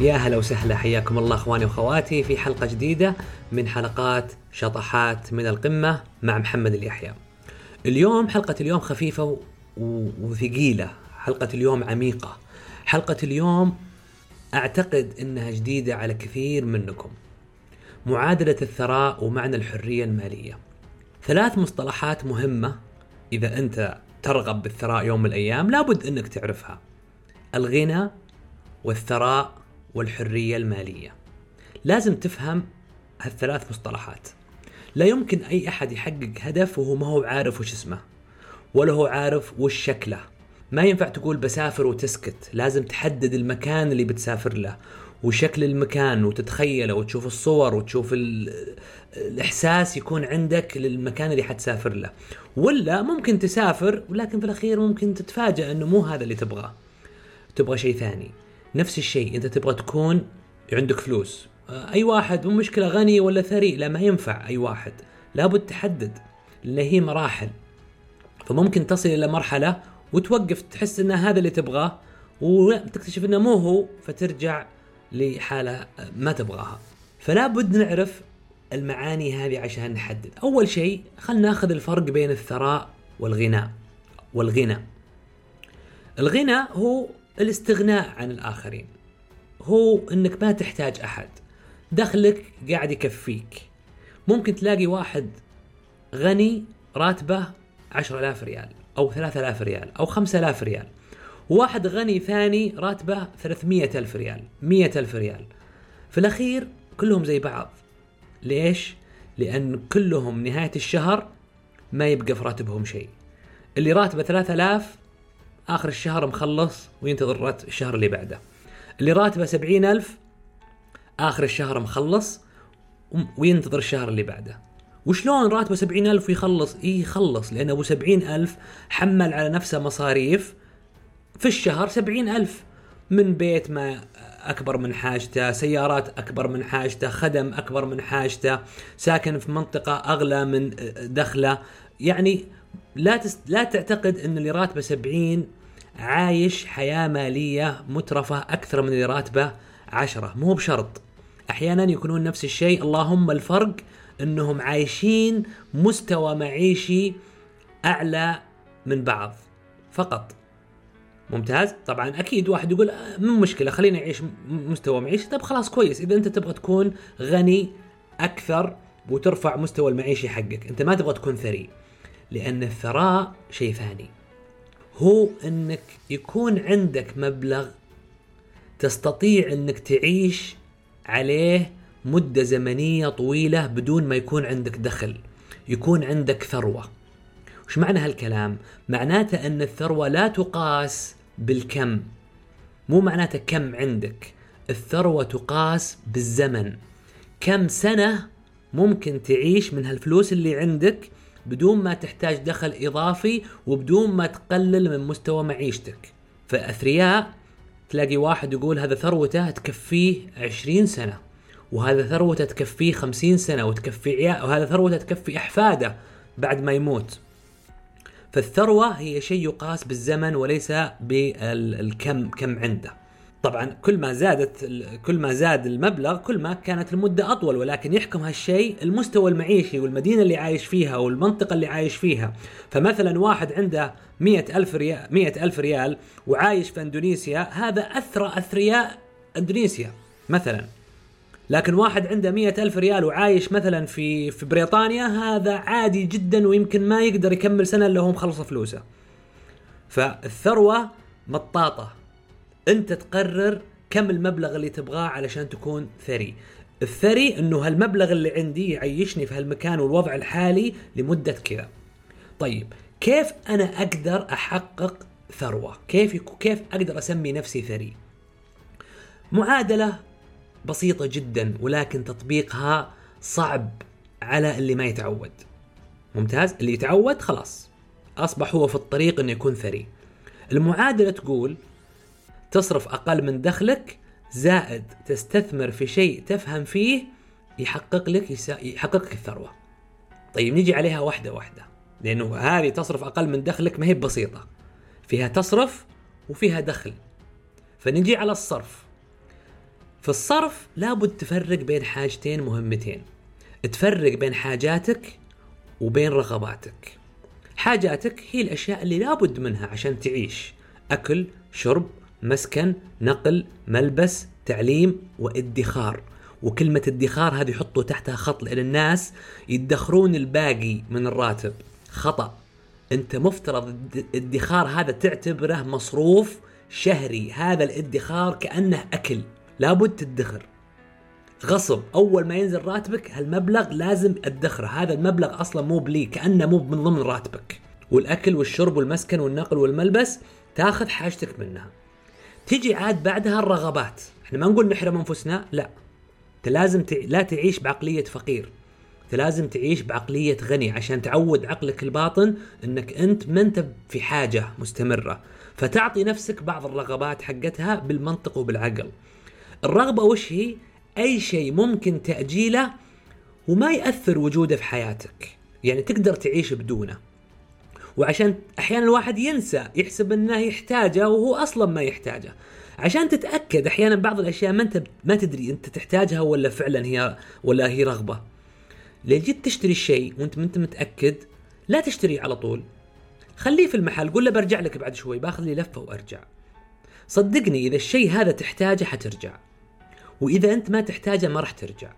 يا هلا وسهلا حياكم الله أخواني وأخواتي في حلقة جديدة من حلقات شطحات من القمة مع محمد اليحيى. اليوم حلقة اليوم خفيفة وثقيلة، حلقة اليوم عميقة. حلقة اليوم أعتقد إنها جديدة على كثير منكم. معادلة الثراء ومعنى الحرية المالية. ثلاث مصطلحات مهمة إذا أنت ترغب بالثراء يوم من الأيام لابد إنك تعرفها. الغنى والثراء والحرية المالية. لازم تفهم هالثلاث مصطلحات. لا يمكن أي أحد يحقق هدف وهو ما هو عارف وش اسمه. ولا هو عارف وش شكله. ما ينفع تقول بسافر وتسكت، لازم تحدد المكان اللي بتسافر له وشكل المكان وتتخيله وتشوف الصور وتشوف ال- الإحساس يكون عندك للمكان اللي حتسافر له. ولا ممكن تسافر ولكن في الأخير ممكن تتفاجأ إنه مو هذا اللي تبغاه. تبغى شيء ثاني نفس الشيء. انت تبغى تكون عندك فلوس آه، أي واحد مو مشكلة غني ولا ثري لا ما ينفع أي واحد. لابد تحدد لأن هي مراحل. فممكن تصل إلى مرحلة وتوقف تحس إن هذا اللي تبغاه وتكتشف إنه مو هو فترجع لحالة ما تبغاها. فلا بد نعرف المعاني هذه عشان نحدد. أول شيء خلينا ناخذ الفرق بين الثراء والغناء. والغنى الغنى هو الاستغناء عن الآخرين. هو أنك ما تحتاج أحد. دخلك قاعد يكفيك. ممكن تلاقي واحد غني راتبه عشرة آلاف ريال أو ثلاثة آلاف ريال أو خمسة آلاف ريال. وواحد غني ثاني راتبه ثلاثمية ألف ريال مية ألف ريال. في الأخير كلهم زي بعض. ليش؟ لأن كلهم نهاية الشهر ما يبقى في راتبهم شيء. اللي راتبه 3000 آخر الشهر مخلص وينتظر الشهر اللي بعده. اللي راتبه سبعين ألف آخر الشهر مخلص وينتظر الشهر اللي بعده. وشلون راتبه سبعين ألف ويخلص؟ إيه يخلص لأن أبو سبعين ألف حمل على نفسه مصاريف في الشهر سبعين ألف. من بيت ما أكبر من حاجته سيارات أكبر من حاجته خدم أكبر من حاجته ساكن في منطقة أغلى من دخله. يعني لا تست... لا تعتقد أن اللي راتبه سبعين عايش حياة مالية مترفة أكثر من اللي راتبة عشرة. مو بشرط. أحيانا يكونون نفس الشيء. اللهم الفرق أنهم عايشين مستوى معيشي أعلى من بعض. فقط. ممتاز؟ طبعا أكيد واحد يقول آه، مو مشكلة خليني أعيش مستوى معيشي. طب خلاص كويس. إذا أنت تبغى تكون غني أكثر وترفع مستوى المعيشي حقك. أنت ما تبغى تكون ثري لأن الثراء شيء ثاني هو إنك يكون عندك مبلغ تستطيع إنك تعيش عليه مدة زمنية طويلة بدون ما يكون عندك دخل يكون عندك ثروة وش معنى هالكلام؟ معناته إن الثروة لا تقاس بالكم مو معناته كم عندك الثروة تقاس بالزمن كم سنة ممكن تعيش من هالفلوس اللي عندك بدون ما تحتاج دخل إضافي وبدون ما تقلل من مستوى معيشتك فأثرياء تلاقي واحد يقول هذا ثروته تكفيه 20 سنة وهذا ثروته تكفيه 50 سنة وتكفي وهذا ثروته تكفي أحفاده بعد ما يموت فالثروة هي شيء يقاس بالزمن وليس بالكم كم عنده. طبعا كل ما زادت كل ما زاد المبلغ كل ما كانت المدة أطول ولكن يحكم هالشيء المستوى المعيشي والمدينة اللي عايش فيها والمنطقة اللي عايش فيها. فمثلا واحد عنده مئة ألف ريال, مئة ألف ريال وعايش في أندونيسيا هذا أثرى أثرياء أندونيسيا مثلا. لكن واحد عنده مئة ألف ريال وعايش مثلا في في بريطانيا هذا عادي جدا ويمكن ما يقدر يكمل سنة إلا هو مخلص فلوسه. فالثروة مطاطة. أنت تقرر كم المبلغ اللي تبغاه علشان تكون ثري. الثري انه هالمبلغ اللي عندي يعيشني في هالمكان والوضع الحالي لمدة كذا. طيب كيف أنا أقدر أحقق ثروة؟ كيف كيف أقدر أسمي نفسي ثري؟ معادلة بسيطة جدا ولكن تطبيقها صعب على اللي ما يتعود. ممتاز؟ اللي يتعود خلاص. أصبح هو في الطريق إنه يكون ثري. المعادلة تقول تصرف أقل من دخلك زائد تستثمر في شيء تفهم فيه يحقق لك يسا... يحقق لك الثروة. طيب نيجي عليها واحدة واحدة. لأنه هذه تصرف أقل من دخلك ما هي بسيطة. فيها تصرف وفيها دخل. فنجي على الصرف. في الصرف لابد تفرق بين حاجتين مهمتين. تفرق بين حاجاتك وبين رغباتك. حاجاتك هي الأشياء اللي لابد منها عشان تعيش. أكل شرب مسكن نقل ملبس تعليم وادخار. وكلمة ادخار هذه يحطوا تحتها خط لأن الناس يدخرون الباقي من الراتب. خطأ. أنت مفترض الادخار هذا تعتبره مصروف شهري. هذا الادخار كأنه أكل. لابد تدخر. غصب. أول ما ينزل راتبك هالمبلغ لازم أدخره. هذا المبلغ أصلا مو بلي كأنه مو من ضمن راتبك. والأكل والشرب والمسكن والنقل والملبس تاخذ حاجتك منها. تجي عاد بعدها الرغبات. إحنا ما نقول نحرم أنفسنا لا. أنت لازم ت... لا تعيش بعقلية فقير. أنت لازم تعيش بعقلية غني عشان تعود عقلك الباطن إنك أنت ما أنت في حاجة مستمرة. فتعطي نفسك بعض الرغبات حقتها بالمنطق وبالعقل. الرغبة وش هي؟ أي شيء ممكن تأجيله وما يأثر وجوده في حياتك. يعني تقدر تعيش بدونه. وعشان أحيانا الواحد ينسى يحسب إنه يحتاجه وهو أصلا ما يحتاجه. عشان تتأكد أحيانا بعض الأشياء ما أنت ما تدري أنت تحتاجها ولا فعلا هي ولا هي رغبة. لو جيت تشتري الشيء وأنت ما أنت متأكد لا تشتريه على طول. خليه في المحل قول له برجع لك بعد شوي باخذ لي لفة وأرجع. صدقني إذا الشيء هذا تحتاجه حترجع وإذا أنت ما تحتاجه ما راح ترجع.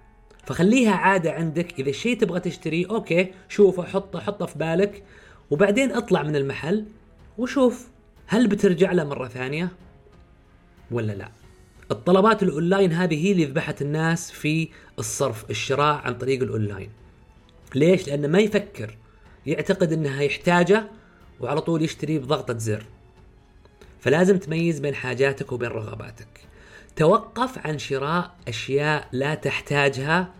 فخليها عادة عندك إذا الشيء تبغى تشتريه أوكي شوفه حطه حطه في بالك. وبعدين اطلع من المحل وشوف هل بترجع له مرة ثانية ولا لا. الطلبات الأونلاين هذه هي اللي ذبحت الناس في الصرف الشراء عن طريق الأونلاين. ليش؟ لأنه ما يفكر يعتقد إنها يحتاجه وعلى طول يشتري بضغطة زر. فلازم تميز بين حاجاتك وبين رغباتك. توقف عن شراء أشياء لا تحتاجها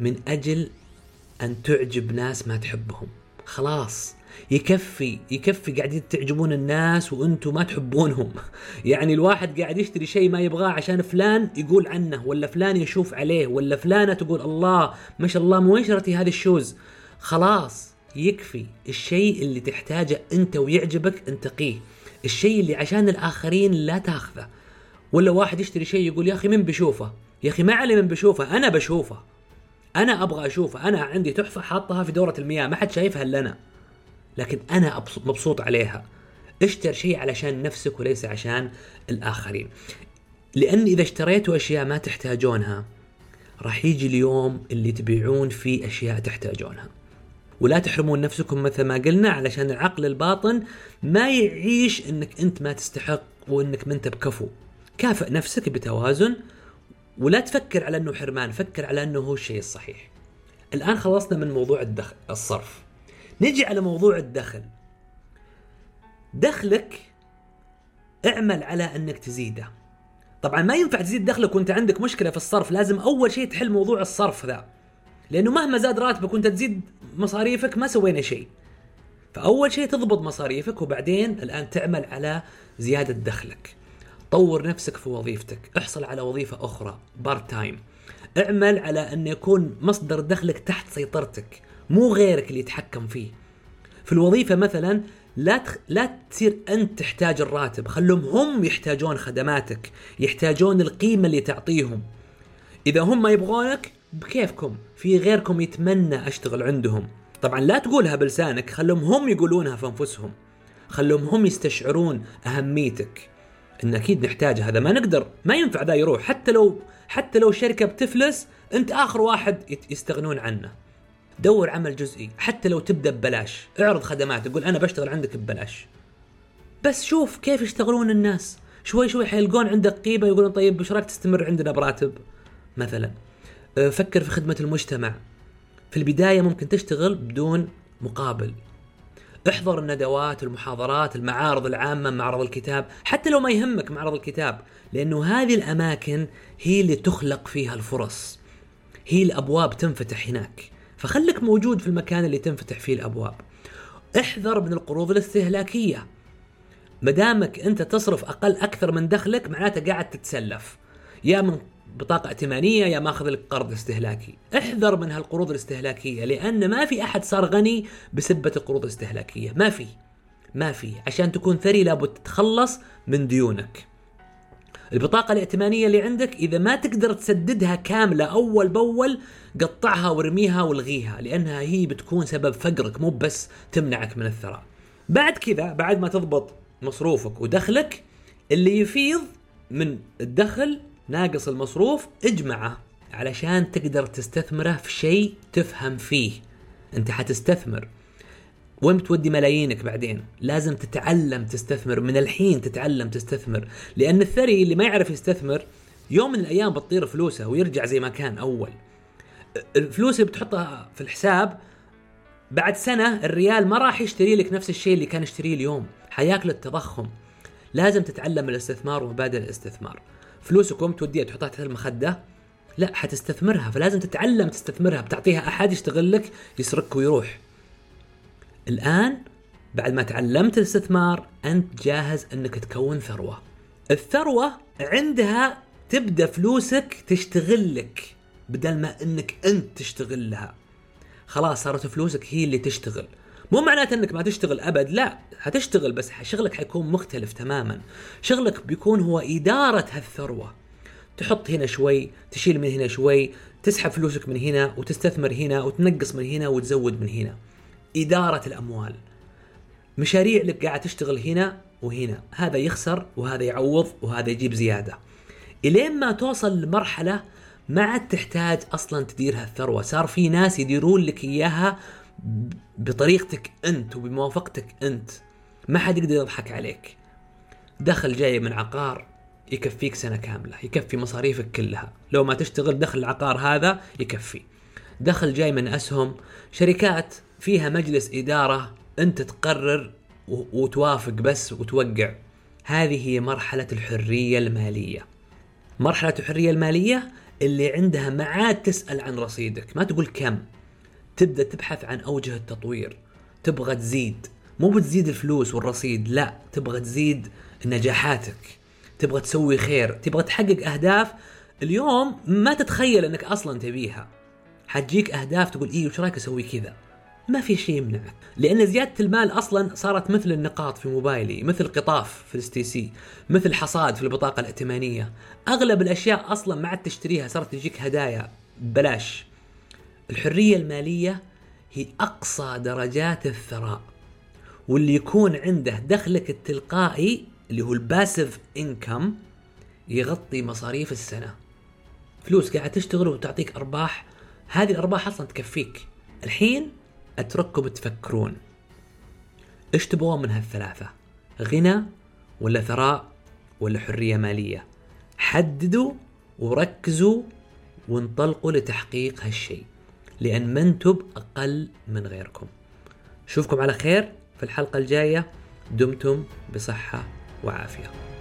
من أجل أن تعجب ناس ما تحبهم. خلاص. يكفي يكفي قاعدين تعجبون الناس وأنتم ما تحبونهم. يعني الواحد قاعد يشتري شيء ما يبغاه عشان فلان يقول عنه ولا فلان يشوف عليه ولا فلانة تقول الله ما شاء الله من وين شرتي هذه الشوز؟ خلاص يكفي الشيء اللي تحتاجه انت ويعجبك انتقيه الشيء اللي عشان الآخرين لا تاخذه. ولا واحد يشتري شيء يقول يا أخي من بشوفه؟ يا أخي ما علي من بشوفه أنا بشوفه. أنا أبغى أشوفه أنا عندي تحفة حاطها في دورة المياه ما حد شايفها إلا أنا. لكن أنا مبسوط عليها. اشتر شيء علشان نفسك وليس عشان الآخرين. لأن إذا اشتريتوا أشياء ما تحتاجونها راح يجي اليوم اللي تبيعون فيه أشياء تحتاجونها. ولا تحرمون نفسكم مثل ما قلنا علشان العقل الباطن ما يعيش إنك أنت ما تستحق وإنك ما أنت بكفو. كافئ نفسك بتوازن ولا تفكر على إنه حرمان فكر على إنه هو الشيء الصحيح. الآن خلصنا من موضوع الدخل الصرف. نجي على موضوع الدخل. دخلك اعمل على انك تزيده. طبعا ما ينفع تزيد دخلك وانت عندك مشكلة في الصرف لازم أول شيء تحل موضوع الصرف ذا. لأنه مهما زاد راتبك وانت تزيد مصاريفك ما سوينا شيء. فأول شيء تضبط مصاريفك وبعدين الآن تعمل على زيادة دخلك. طور نفسك في وظيفتك. احصل على وظيفة أخرى part time اعمل على أن يكون مصدر دخلك تحت سيطرتك. مو غيرك اللي يتحكم فيه. في الوظيفة مثلا لا تخ... لا تصير أنت تحتاج الراتب خلهم هم يحتاجون خدماتك يحتاجون القيمة اللي تعطيهم. إذا هم ما يبغونك بكيفكم؟ في غيركم يتمنى أشتغل عندهم. طبعا لا تقولها بلسانك خلهم هم يقولونها في أنفسهم. خلهم هم يستشعرون أهميتك. إن أكيد نحتاج هذا ما نقدر ما ينفع ذا يروح. حتى لو حتى لو شركة بتفلس أنت آخر واحد يستغنون عنه. دور عمل جزئي حتى لو تبدأ ببلاش. اعرض خدمات تقول أنا بشتغل عندك ببلاش. بس شوف كيف يشتغلون الناس. شوي شوي حيلقون عندك قيمه يقولون طيب إيش رأيك تستمر عندنا براتب؟ مثلا. أه، فكر في خدمة المجتمع. في البداية ممكن تشتغل بدون مقابل. احضر الندوات المحاضرات المعارض العامة معرض الكتاب. حتى لو ما يهمك معرض الكتاب لأنه هذه الأماكن هي اللي تخلق فيها الفرص. هي الأبواب تنفتح هناك. فخلك موجود في المكان اللي تنفتح فيه الأبواب. احذر من القروض الاستهلاكية. مدامك أنت تصرف أقل أكثر من دخلك معناته قاعد تتسلف. يا من بطاقة ائتمانية يا ماخذ لك قرض استهلاكي. احذر من هالقروض الاستهلاكية لأن ما في أحد صار غني بسبة القروض الاستهلاكية. ما في. ما في. عشان تكون ثري لابد تتخلص من ديونك. البطاقة الائتمانية اللي عندك إذا ما تقدر تسددها كاملة أول بأول قطعها وارميها والغيها لأنها هي بتكون سبب فقرك مو بس تمنعك من الثراء. بعد كذا بعد ما تضبط مصروفك ودخلك اللي يفيض من الدخل ناقص المصروف اجمعه علشان تقدر تستثمره في شيء تفهم فيه. أنت حتستثمر. وين بتودي ملايينك بعدين؟ لازم تتعلم تستثمر من الحين تتعلم تستثمر. لأن الثري اللي ما يعرف يستثمر يوم من الأيام بتطير فلوسه ويرجع زي ما كان أول. الفلوس اللي بتحطها في الحساب بعد سنة الريال ما راح يشتري لك نفس الشيء اللي كان يشتريه اليوم. حياكل التضخم لازم تتعلم الاستثمار ومبادئ الاستثمار. فلوسكم توديها تحطها تحت المخدة؟ لا حتستثمرها. فلازم تتعلم تستثمرها بتعطيها أحد يشتغل لك يسرقك ويروح. الآن بعد ما تعلمت الاستثمار أنت جاهز أنك تكون ثروة. الثروة عندها تبدأ فلوسك تشتغل لك بدل ما أنك أنت تشتغل لها خلاص صارت فلوسك هي اللي تشتغل. مو معناته أنك ما تشتغل أبد لا حتشتغل بس شغلك حيكون مختلف تماما. شغلك بيكون هو إدارة هالثروة. تحط هنا شوي تشيل من هنا شوي تسحب فلوسك من هنا وتستثمر هنا وتنقص من هنا وتزود من هنا. إدارة الأموال. مشاريع لك قاعد تشتغل هنا وهنا. هذا يخسر وهذا يعوض وهذا يجيب زيادة. إلين ما توصل لمرحلة ما عاد تحتاج أصلا تدير هالثروة. صار في ناس يديرون لك إياها بطريقتك أنت وبموافقتك أنت. ما حد يقدر يضحك عليك. دخل جاي من عقار يكفيك سنة كاملة يكفي مصاريفك كلها. لو ما تشتغل دخل العقار هذا يكفي. دخل جاي من أسهم شركات فيها مجلس إدارة أنت تقرر وتوافق بس وتوقع. هذه هي مرحلة الحرية المالية. مرحلة الحرية المالية اللي عندها ما عاد تسأل عن رصيدك. ما تقول كم. تبدأ تبحث عن أوجه التطوير. تبغى تزيد. مو بتزيد الفلوس والرصيد لا. تبغى تزيد نجاحاتك. تبغى تسوي خير. تبغى تحقق أهداف اليوم ما تتخيل أنك أصلا تبيها. حتجيك أهداف تقول إيه وش رأيك أسوي كذا؟ ما في شيء يمنعك. لأن زيادة المال أصلا صارت مثل النقاط في موبايلي مثل قطاف في ال STC مثل حصاد في البطاقة الائتمانية. أغلب الأشياء أصلا ما عاد تشتريها صارت تجيك هدايا ببلاش. الحرية المالية هي أقصى درجات الثراء. واللي يكون عنده دخلك التلقائي اللي هو الباسيف إنكم يغطي مصاريف السنة. فلوس قاعد تشتغل وتعطيك أرباح هذه الأرباح أصلا تكفيك. الحين أترككم تفكرون. إيش تبغون من هالثلاثة؟ غنى ولا ثراء ولا حرية مالية؟ حددوا وركزوا وانطلقوا لتحقيق هالشيء لأن ما أنتم أقل من غيركم. اشوفكم على خير في الحلقة الجاية. دمتم بصحة وعافية.